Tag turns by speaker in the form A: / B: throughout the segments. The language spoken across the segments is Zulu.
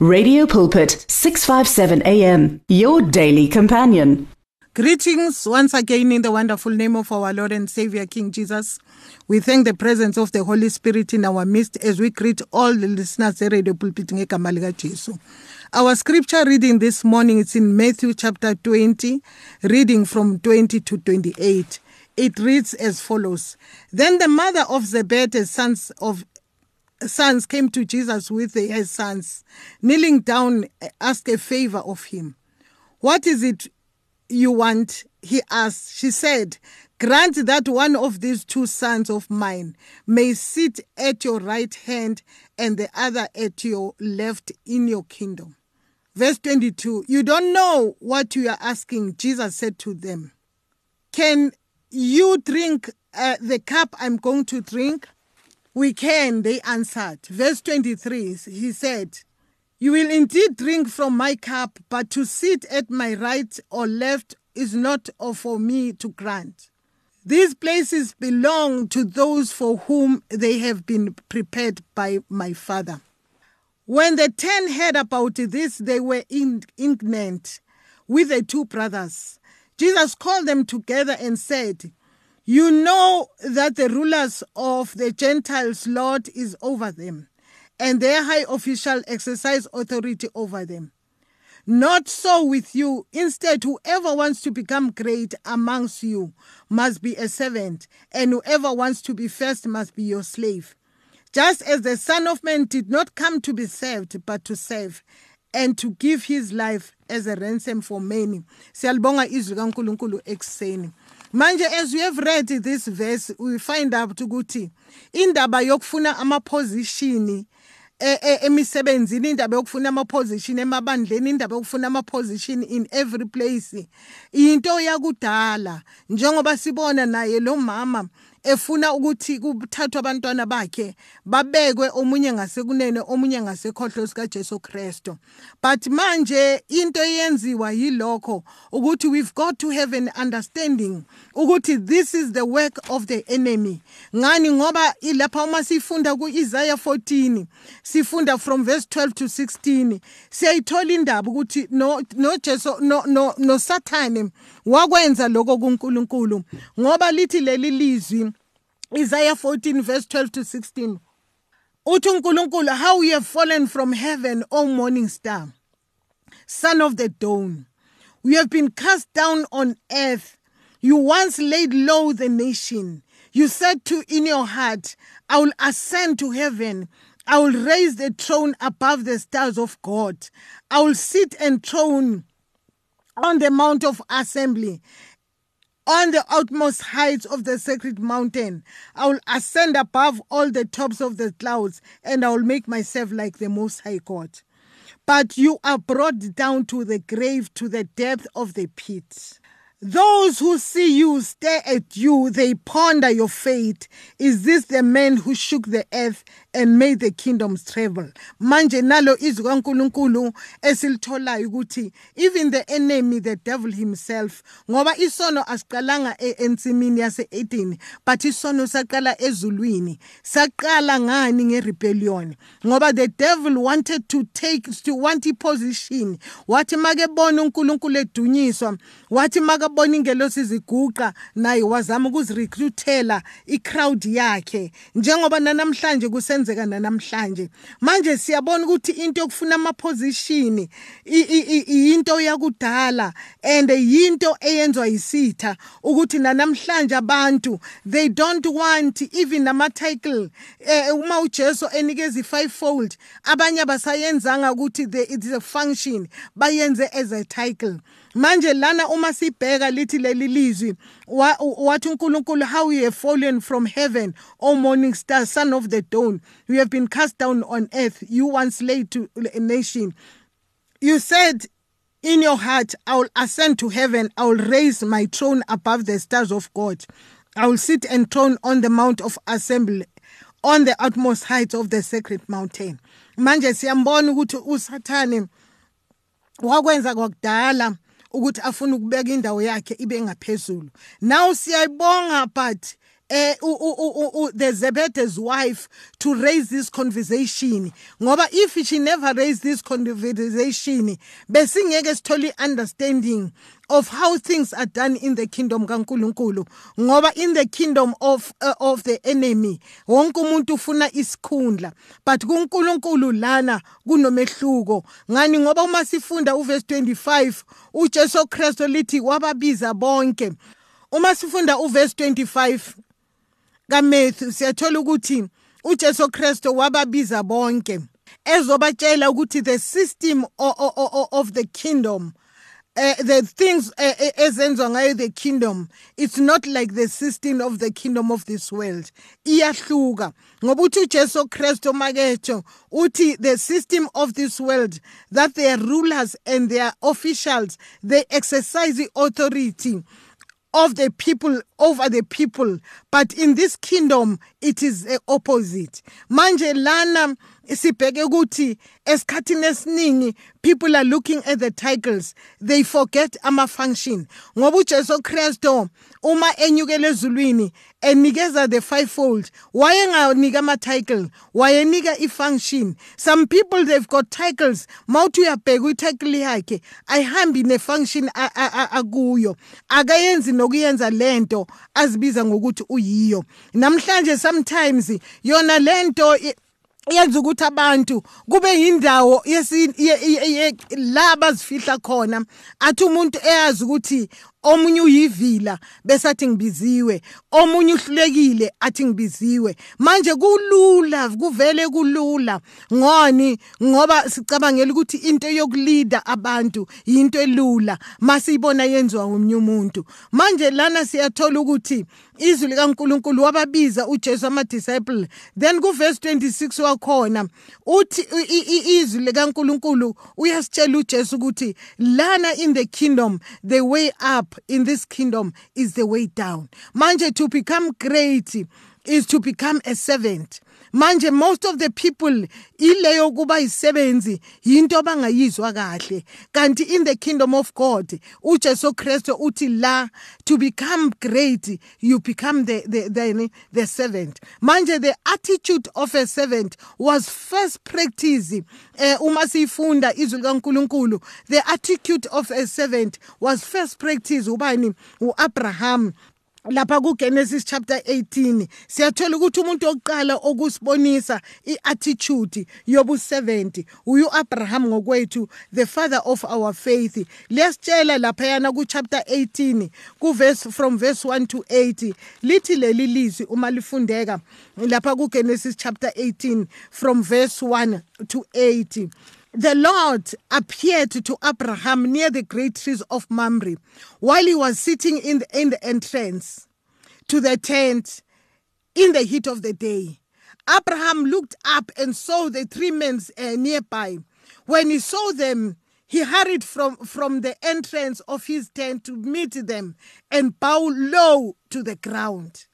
A: Radio Pulpit 657 AM your daily companion.
B: Greetings once again in the wonderful name of our Lord and Savior King Jesus. We thank the presence of the Holy Spirit in our midst as we greet all the listeners at Radio Pulpit ngegama lika Jesu. Our scripture reading this morning is in Matthew chapter 20, reading from 20 to 28. It reads as follows Then the mother of Zebedee's sons of sons came to Jesus with their sons, kneeling down, asked a favor of him. What is it you want? He asked. She said, Grant that one of these two sons of mine may sit at your right hand and the other at your left in your kingdom. Verse 22 You don't know what you are asking, Jesus said to them. Can you drink uh, the cup I'm going to drink? We can, they answered. Verse 23, he said, You will indeed drink from my cup, but to sit at my right or left is not for me to grant. These places belong to those for whom they have been prepared by my Father. When the ten heard about this, they were indignant with the two brothers. Jesus called them together and said, You know that the rulers of the Gentiles' Lord is over them, and their high official exercise authority over them. Not so with you. Instead, whoever wants to become great amongst you must be a servant, and whoever wants to be first must be your slave. Just as the Son of Man did not come to be served, but to serve, and to give his life as a ransom for many. Izwi kaNkulunkulu ekseni. Manje as we have read this verse we find out ukuthi indaba yokufuna ama position emisebenzini indaba yokufuna ama position emabandleni indaba yokufuna ama position in every place into yakudala. Njengoba sibona naye lo mama efuna ukuthi kuthathwe abantwana bakhe babekwe omunye ngasekunene omunye ngasekhohlo sikaJesu Kristo but manje into eyenziwa yilokho ukuthi we've got to have an understanding ukuthi this is the work of the enemy. Ngani? Ngoba ilapha uma sifunda kuIsaiah 14 sifunda from verse 12 to 16 siyayithola indaba ukuthi no no Jesu no no no Satan wakwenza lokho kuNkulunkulu ngoba lithi leli lizwi Isaiah 14 verse 12 to 16 uthi uNkulunkulu how you have fallen from heaven o morning star son of the dawn. We have been cast down on earth. You once laid low the nation. You said to in your heart I will ascend to heaven. I will raise the throne above the stars of God. I will sit enthroned on the mount of assembly on the utmost heights of the sacred mountain. I will ascend above all the tops of the clouds, and I will make myself like the Most High God. But you are brought down to the grave, to the depth of the pit. Those who see you stare at you, they ponder your fate. Is this the man who shook the earth and made the kingdoms travel? Manje nalo izwi kaNkuluNkulu esilitholayo ukuthi even the enemy the devil himself ngoba isono asiqalanga ensimini yase Eden but isono saqala ezulwini saqala ngani ngerebellion ngoba the devil wanted to take to want position wathi makebona uNkulunkulu edunyiswa wathi make akabona ingelosi ziguqa naye wazama ukuzirecruitela icrowd yakhe. Njengoba nanamhlanje kusenzeka nanamhlanje. Manje siyabona ukuthi into yokufuna ama position into yakudala and yinto eyenzwa yisitha ukuthi nanamhlanje abantu they don't want even nama title eh, uma uJesu enikeza i-fivefold abanye abasayenzanga ukuthi it's a function bayenze as a title. Manje lana uma sibheka lithi leli lizwi wathi uNkulunkulu how you have fallen from heaven o morning star son of the dawn. You have been cast down on earth you once laid to a nation. You said in your heart I will ascend to heaven. I will raise my throne above the stars of God. I will sit enthroned on the mount of assembly on the utmost heights of the sacred mountain manje siyambona ukuthi usathane wakwenza kwakudala ukuthi afuna ukubeka indawo yakhe ibe ngaphezulu. Now siyayibonga but uh, the Zebedee's wife to raise this conversation. Ngoba if she never raised this conversation besingeke sithole understanding of how things are done in the kingdom kaNkuluNkulu. Ngoba in the kingdom of uh, of the enemy wonke umuntu ufuna isikhundla. But kuNkulunkulu lana kunomehluko. Ngani? Ngoba uma sifunda uverse 25 uJesu Kristu lithi wababiza bonke. Uma sifunda uverse 25 kaMatthew siyathola ukuthi uJesu Kristu wababiza bonke ezobatshela ukuthi the system of the kingdom uh, the things uh, ezenziwa ngayo the kingdom it's not like the system of the kingdom of this world. Iyahluka ngoba uthi uJesu Kristu maketho uthi the system of this world that their rulers and their officials they exercise the authority of the people over the people. But in this kingdom it is the opposite. Manje lana sibheke ukuthi esikhathini esiningi people are looking at the titles. They forget ama function ngoba uJesu Kristo uma enyukele ezulwini enikeza the fivefold. Wayenganika ama title wayenika i function some people they've got titles. Mawuthi uyabheka ititle yakhe ayihambi ne function akuyo. Akayenzi nokuyenza lento azibiza ngokuthi uyiyo. Namhlanje sometimes yona lento yenza ukuthi abantu kube yindawo la bazifihla khona. Athi umuntu eyazi ukuthi omunye uyivila bese athi ngibiziwe omunye uhlulekile athi ngibiziwe. Manje kulula kuvele kulula. Ngoni ngoba sicabangela ukuthi into yokuleader abantu into elula. Masiyibona yenziwa umunye umuntu. Manje lana siyathola ukuthi izwi likaNkuluNkulu wababiza uJesu ama disciple then ku verse 26 wakhona uthi izwi likaNkuluNkulu uyasitshela uJesu ukuthi lana in the kingdom the way up in this kingdom is the way down. Manje to become great is to become a servant. Manje most of the people ileyo kuba isebenzi into bangayizwa kahle. Kanti in the kingdom of God uJesu Kristu uthi la to become great you become the the the, the servant. Manje the attitude of a servant was first practice eh, uma sifunda izwi the attitude of a servant was first practice ubani? uAbraham lapha kuGenesis chapter 18 siyathola ukuthi umuntu oqala okusibonisa iattitude yobu 70 uyu Abraham ngokwethu the father of our faith. Lesitshela lapha yana ku chapter 18 ku verse from verse 1 to 8 lithi leli lizwi uma lifundeka lapha kuGenesis chapter 18 from verse 1 to 8 the Lord appeared to Abraham near the great trees of Mamre while he was sitting in the, in the entrance to the tent in the heat of the day. Abraham looked up and saw the three men uh, nearby. When he saw them, he hurried from, from the entrance of his tent to meet them and bow low to the ground.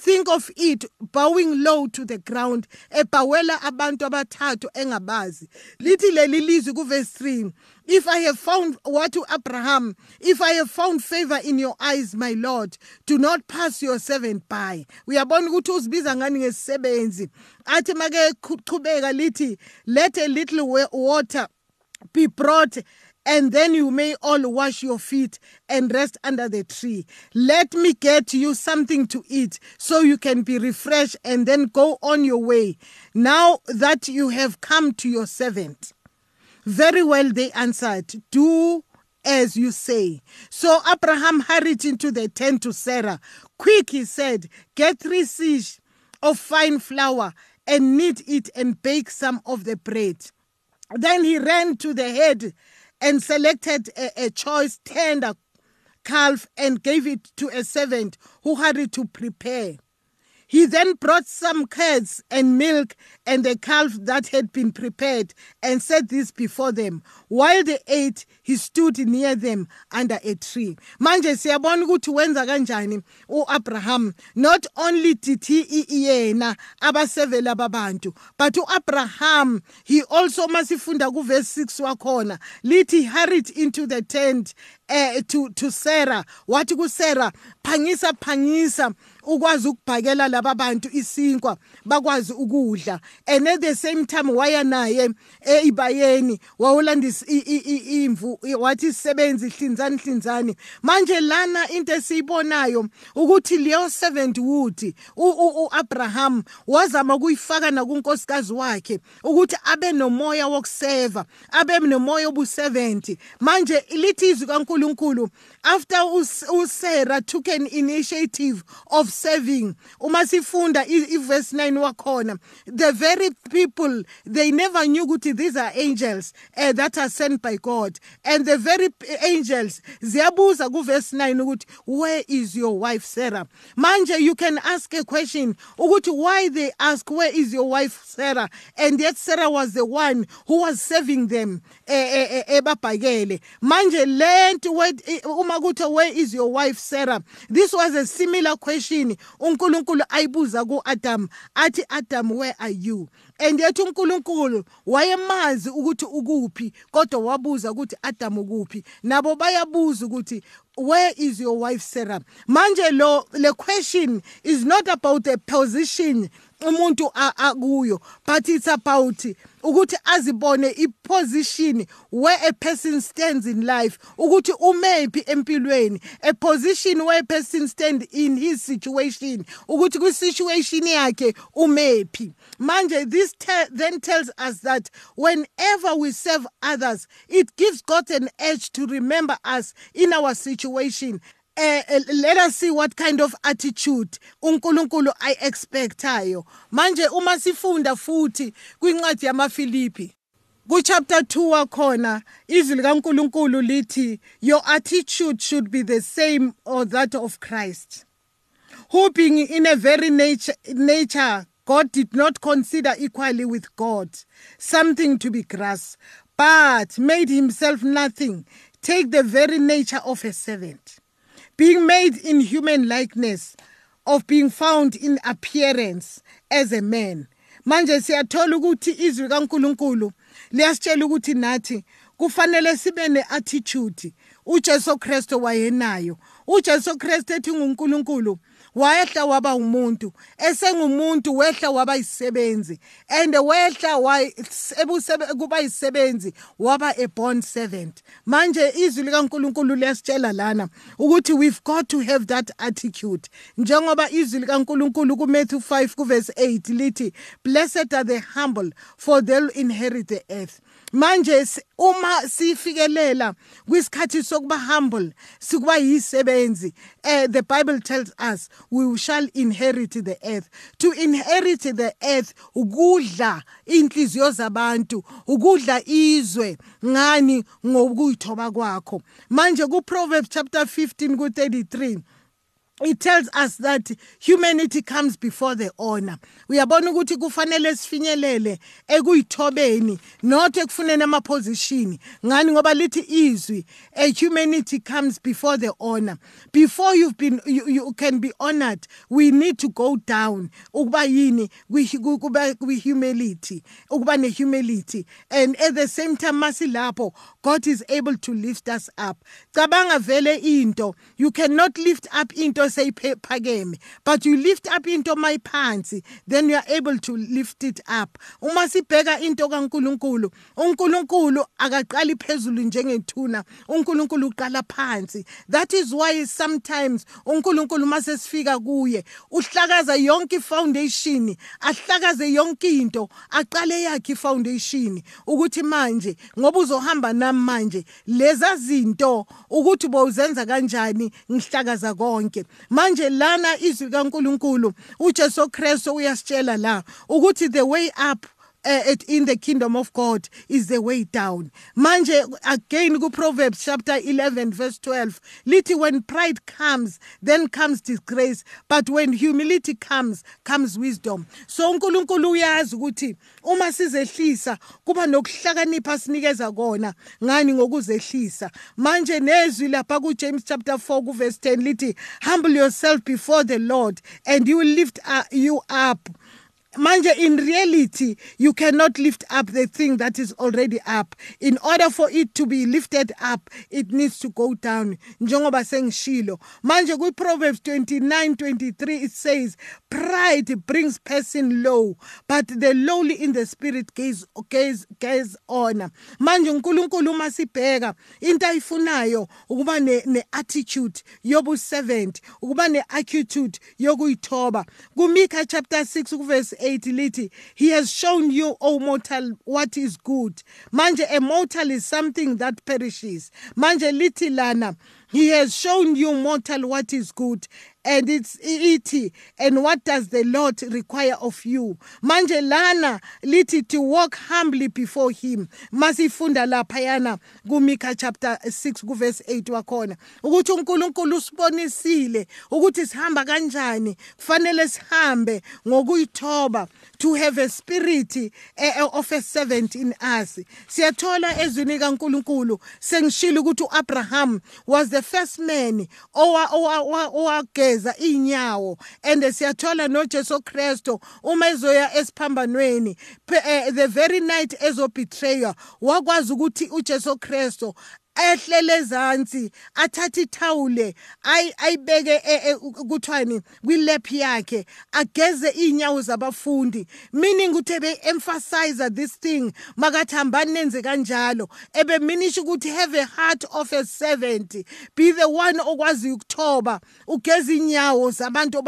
B: Think of it bowing low to the ground ebhawela abantu abathathu engabazi. Lithi leli lizwi kuverse 3 if i have found what to abraham if i have found favor in your eyes my lord do not pass your servant by. Uyabona ukuthi uzibiza ngani ngesisebenzi athi make qhubeka lithi let a little water be brought and then you may all wash your feet and rest under the tree. Let me get you something to eat so you can be refreshed and then go on your way. Now that you have come to your servant. Very well, they answered, Do as you say. So Abraham hurried into the tent to Sarah. Quick, he said, Get three seahs of fine flour and knead it and bake some of the bread. Then he ran to the head and selected a, a choice tender calf and gave it to a servant who hurried to prepare. He then brought some curds and milk and a calf that had been prepared and set this before them. While they ate, he stood near them under a tree. Manje siyabona ukuthi wenza kanjani uAbraham. Not only did he yena abasevela babantu, but uAbraham he also masifunda ku verse 6 wakhona lithi hurried into the tent eh to to Sarah. Wathi ku Sarah phangisa phangisa ukwazi ukubhakela laba bantu isinkwa bakwazi ukudla. And at the same time waya naye eibayeni wawulandisa imvu wathi isebenzi ihlinzani hlinzani. Manje lana into esiyibonayo ukuthi leyo servant wood uAbraham wazama ukuyifaka nakunkosikazi wakhe ukuthi abe nomoya wokuseva abe nomoya obu70 manje lithi izwi kaNkuluNkulu after uSarah took an initiative of serving uma sifunda iverse 9 wakhona the very people they never knew ukuthi these are angels uh, that are sent by God. And the very angels ziyabuza kuverse 9 ukuthi where is your wife Sarah manje you can ask a question ukuthi why they ask where is your wife Sarah and yet Sarah was the one who was serving them eh, eh, ebabhakele. Manje lento uma kuthi where is your wife Sarah this was a similar question uNkulunkulu ayibuza kuAdam athi Adam where are you? And yet uNkulunkulu wayemazi ukuthi ukuphi kodwa wabuza ukuthi Adam ukuphi? Nabo bayabuza ukuthi where is your wife Sarah? Manje lo le question is not about a position umuntu akuyo. But it's about ukuthi azibone iposition where a person stands in life ukuthi umephi empilweni a position where a person stand in his situation ukuthi kwi situation yakhe umephi. Manje this then tells us that whenever we serve others it gives God an edge to remember us in our situation uh, let us see what kind of attitude uNkulunkulu expectayo manje uma sifunda futhi kwincwadi yamaFilipi ku chapter 2 wakhona izwi likaNkulunkulu lithi your attitude should be the same or that of Christ. Who being in a very nature nature God did not consider equally with God something to be grasped but made himself nothing. Take the very nature of a servant being made in human likeness of being found in appearance as a man. Manje siyathola ukuthi izwi kaNkuluNkulu liyasitshela ukuthi nathi kufanele sibe neattitude. uJesu Kristu wayenayo. uJesu Kristu ethi nguNkulunkulu wayehla waba umuntu esengumuntu wehla waba isisebenzi and wehla kuba isisebenzi waba a born servant. Manje izwi likaNkuluNkulu liyasitshela lana ukuthi we've got to have that attitude. Njengoba izwi likaNkuluNkulu kuMatthew 5 kuverse 8 lithi blessed are the humble for they'll inherit the earth. Manje uma sifikelela kwisikhathi sokuba humble sikuba yisebenzi eh the bible tells us we shall inherit the earth. To inherit the earth ukudla inhliziyo zabantu ukudla izwe ngani ngokuyithoba kwakho. Manje ku Proverbs chapter 15 ku 33 it tells us that humanity comes before the honor. Uyabona ukuthi kufanele sifinyelele ekuyithobeni not ekufuneni amaposition ngani? Ngoba lithi izwi a humanity comes before the honor. Before you've been you, you can be honored we need to go down. Ukuba yini? Kuba humility ukuba ne humility and at the same time masilapho God is able to lift us up. Cabanga vele into. You cannot lift up into seyiphakeme but you lift up into mayiphansi then you are able to lift it up. Uma sibheka into kaNkuluNkulu uNkulunkulu akaqali phezulu njengethuna. uNkulunkulu uqala phansi. That is why sometimes uNkulunkulu mase sifika kuye uhlakaza yonke foundation ahlakaze yonke into aqale yakhe foundation ukuthi manje ngoba uzohamba nami manje. Leza zinto ukuthi bowuzenza kanjani ngihlakaza konke. Manje lana izwi kaNkuluNkulu uJesu Kristu uyasitshela la ukuthi the way up uh, in the kingdom of God is the way down. Manje again ku Proverbs chapter 11 verse 12 lithi when pride comes then comes disgrace but when humility comes comes wisdom. So uNkulunkulu uyazi ukuthi uma sizehlisa kuba nokuhlakanipha sinikeza kona ngani ngokuzehlisa. Manje nezwi lapha ku James chapter 4 ku verse 10 lithi humble yourself before the Lord and he will lift uh, you up manje in reality you cannot lift up the thing that is already up. In order for it to be lifted up it needs to go down. Njengoba sengishilo. Manje kwi-proverbs 29 23 it says pride brings person low but the lowly in the spirit gaze, gaze, gaze honor manje unkulunkulu uma sibheka into ayifunayo ukuba ne-attitude ne yobu-servant ukuba ne-attitude yokuyithoba kumika chapter 6 kuverse 8 lithi he has shown you o mortal what is good. Manje a mortal is something that perishes. Manje lithi lana he has shown you mortal what is good and it's ithi and what does the lord require of you? Manje lana lithi to walk humbly before him. Masifunda laphayana kumika chapter 6 kuverse 8 wakhona. Ukuthi uNkulunkulu usibonisile ukuthi sihamba kanjani kufanele sihambe ngokuyithoba to have a spirit uh, of a servant in us. Siyathola ezwini kaNkulunkulu sengishilo ukuthi uAbraham was the first man owageza inyawo and siyathola noJesu Kristo uma ezoya esiphambanweni the very night ezobetray wakwazi ukuthi uJesu Kristo ehlele ezantsi athathe ithawule ayibeke e, e, kuthwani kwilap yakhe ageze inyawo zabafundi. Meaning ukuthi ebe emphasize this thing makathi hambani nenze kanjalo ebe minisha ukuthi have a heart of a servant be the one okwazi ukuthoba ugeza inyawo zabantu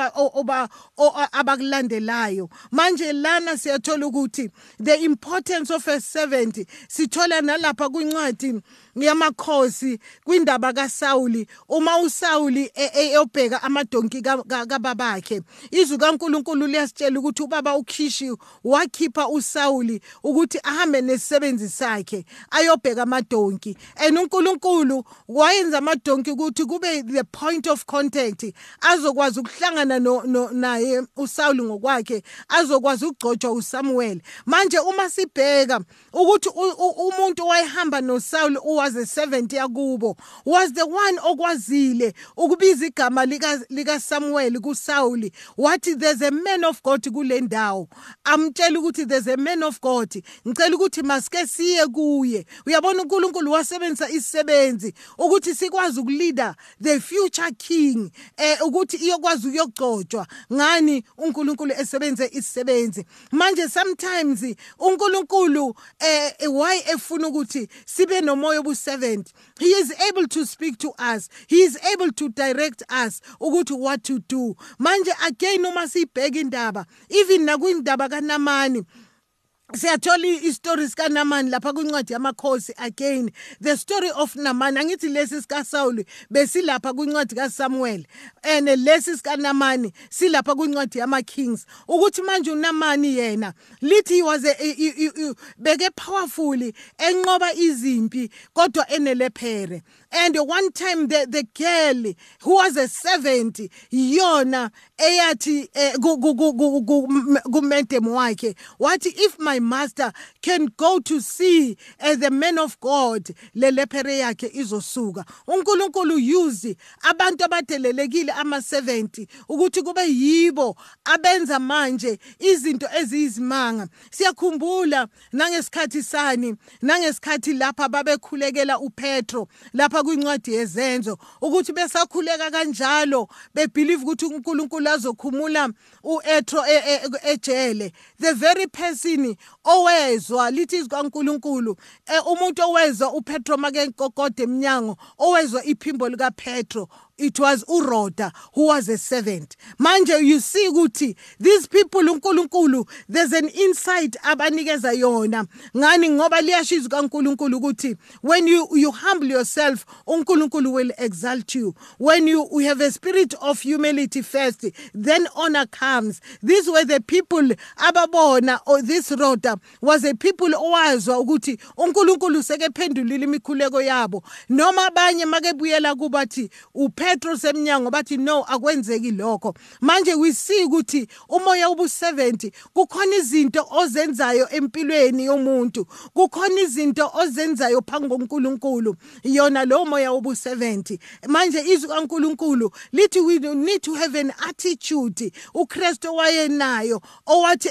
B: abakulandelayo. Manje lana siyathola ukuthi the importance of a servant sithola nalapha kwincwadi yamakhosi kwindaba kaSawuli uma uSawuli e, e, eyobheka amadonki kababakhe izwi kaNkuluNkulu liyasitshela ukuthi ubaba uKhishi wakhipha uSawuli ukuthi ahambe nesisebenzi sakhe ayobheka amadonki. And uNkulunkulu wayenza amadonki ukuthi kube the point of contact azokwazi ukuhlangana no naye uSawuli ngokwakhe azokwazi ukugcotshwa uSamuel manje uma sibheka ukuthi umuntu wayehamba noSawuli a servant yakubo was the one okwazile ukubiza igama lika Samuel kuSauli. Wathi there's a man of God kule ndawo. Amtshela ukuthi there's a man of God. Ngicela ukuthi masike siye kuye. Uyabona uNkulunkulu wasebenzisa isisebenzi ukuthi sikwazi ukuleader the future king eh ukuthi iyokwazi ukuyogcotshwa ngani uNkulunkulu esebenze isisebenzi. Manje sometimes uNkulunkulu eh why efuna ukuthi sibe nomoya obuservant he is able to speak to us. He is able to direct us ukuthi what to do. Manje again uma sibheka indaba. Even nakwindaba kaNamani siyathola i-story sikaNamani lapha kwincwadi yamakhosi again. The story of Namani angithi lesi sikaSaul besilapha kwincwadi kaSamuel and lesi sikaNamani silapha kwincwadi yamakings. Ukuthi manje uNamani yena lithi he was beke powerful enqoba izimpi kodwa enelephere and one time the, the girl who was a servant yona eyathi kumedem wakhe wathi if my master can go to see as the man of god le lephere yakhe izosuka. uNkulunkulu use abantu abadelelekile ama70 ukuthi kube yibo abenza manje izinto eziyizimanga. Siyakhumbula nangesikhathi sani nangesikhathi lapha babekhulekela uPetro lapha kwincwadi yezenzo ukuthi besakhuleka kanjalo bebelieve ukuthi uNkulunkulu azokhumula uEtro ejele the very person owezwa lithi izikaNkulunkulu umuntu owezwa uPetro make nkokode eminyango owezwa iphimbo likaPetro it was uRoda who was a servant. Manje you see ukuthi these people uNkulunkulu there's an insight abanikeza yona. Ngani? Ngoba liyashiza kaNkulunkulu ukuthi when you you humble yourself uNkulunkulu will exalt you. When you, you have a spirit of humility first then honor comes. These were the people ababona or this Rhoda was a people owazwa ukuthi uNkulunkulu sekephendulile imikhuleko yabo. Noma abanye makebuyela kubathi uphe imetro semnyango bathi no akwenzeki lokho. Manje we see ukuthi umoya ubu70 kukhona izinto ozenzayo empilweni yomuntu kukhona izinto ozenzayo phambi koNkulunkulu. Yona lo moya ubu70 manje izwi kaNkulunkulu lithi we need to have an attitude. uKristu wayenayo owathi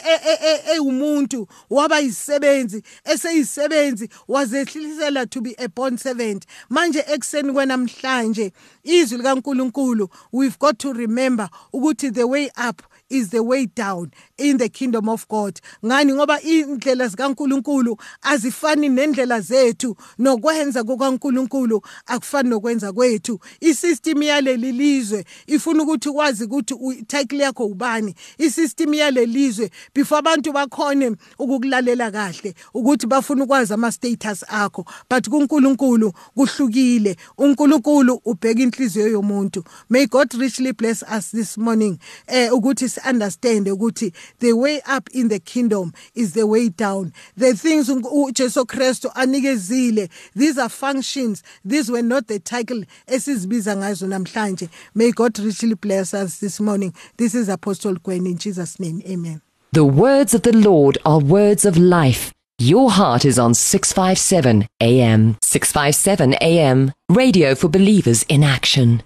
B: ewumuntu e, e, waba yisebenzi eseyisebenzi wazehlisela to be a born servant. Manje ekseni kwenamhlanje izwi likaNkulunkulu we've got to remember ukuthi the way up is the way down in the kingdom of God. Ngani? Ngoba indlela zikaNkuluNkulu azifani nendlela zethu. Nokwenza kukaNkuluNkulu akufani nokwenza kwethu. Isystem yaleli lizwe ifuna ukuthi wazi ukuthi title yakho ubani. Isystem yalelizwe before abantu bakhone ukukulalela kahle ukuthi bafuna ukwazi ama status akho. But kuNkulunkulu kuhlukile. uNkulunkulu ubheka inhliziyo yomuntu. May God richly bless us this morning eh ukuthi understand ukuthi the way up in the kingdom is the way down. The things uJesu Kristu anikezile these are functions. These were not the title esizibiza ngazo namhlanje. May God richly bless us this morning. This is apostle Gwen in Jesus name amen.
C: The words of the Lord are words of life. Your heart is on 657 AM 657 AM radio for believers in action